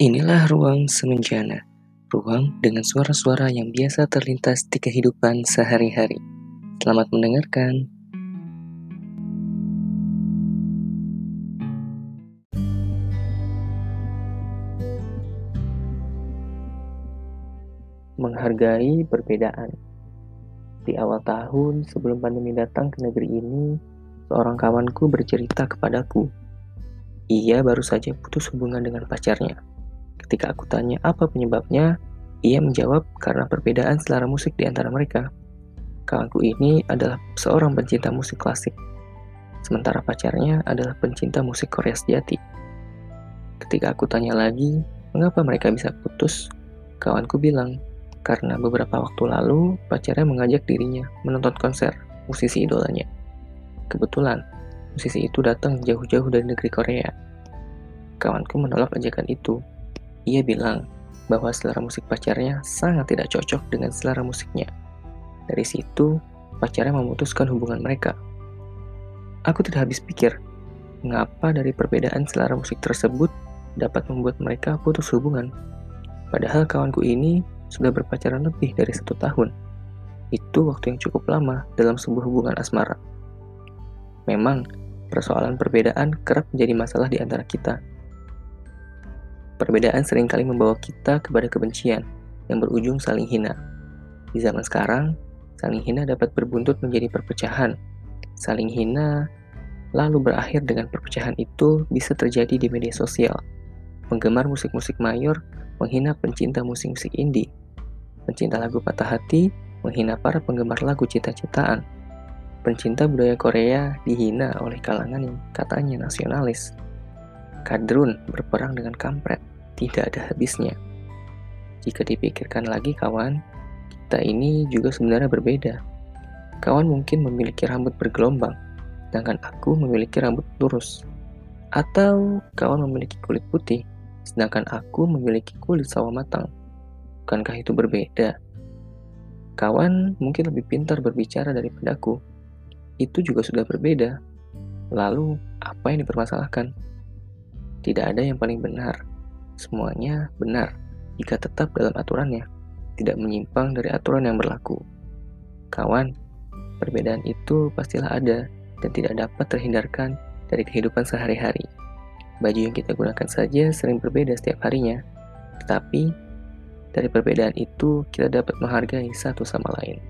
Inilah ruang semenjana, ruang dengan suara-suara yang biasa terlintas di kehidupan sehari-hari. Selamat mendengarkan. Menghargai perbedaan. Di awal tahun sebelum pandemi datang ke negeri ini, seorang kawanku bercerita kepadaku. Ia baru saja putus hubungan dengan pacarnya Ketika aku tanya apa penyebabnya, ia menjawab karena perbedaan selera musik di antara mereka. Kawanku ini adalah seorang pencinta musik klasik, sementara pacarnya adalah pencinta musik Korea sejati. Ketika aku tanya lagi, mengapa mereka bisa putus? Kawanku bilang, karena beberapa waktu lalu pacarnya mengajak dirinya menonton konser musisi idolanya. Kebetulan, musisi itu datang jauh-jauh dari negeri Korea. Kawanku menolak ajakan itu ia bilang bahwa selera musik pacarnya sangat tidak cocok dengan selera musiknya. Dari situ, pacarnya memutuskan hubungan mereka. Aku tidak habis pikir, mengapa dari perbedaan selera musik tersebut dapat membuat mereka putus hubungan. Padahal kawanku ini sudah berpacaran lebih dari satu tahun. Itu waktu yang cukup lama dalam sebuah hubungan asmara. Memang, persoalan perbedaan kerap menjadi masalah di antara kita, Perbedaan sering kali membawa kita kepada kebencian yang berujung saling hina. Di zaman sekarang, saling hina dapat berbuntut menjadi perpecahan. Saling hina lalu berakhir dengan perpecahan itu bisa terjadi di media sosial. Penggemar musik-musik mayor menghina pencinta musik-musik indie. Pencinta lagu patah hati menghina para penggemar lagu cita-citaan. Pencinta budaya Korea dihina oleh kalangan yang katanya nasionalis. Kadrun berperang dengan kampret tidak ada habisnya. Jika dipikirkan lagi kawan, kita ini juga sebenarnya berbeda. Kawan mungkin memiliki rambut bergelombang, sedangkan aku memiliki rambut lurus. Atau kawan memiliki kulit putih, sedangkan aku memiliki kulit sawah matang. Bukankah itu berbeda? Kawan mungkin lebih pintar berbicara daripada aku. Itu juga sudah berbeda. Lalu, apa yang dipermasalahkan? Tidak ada yang paling benar semuanya benar jika tetap dalam aturannya, tidak menyimpang dari aturan yang berlaku. Kawan, perbedaan itu pastilah ada dan tidak dapat terhindarkan dari kehidupan sehari-hari. Baju yang kita gunakan saja sering berbeda setiap harinya, tetapi dari perbedaan itu kita dapat menghargai satu sama lain.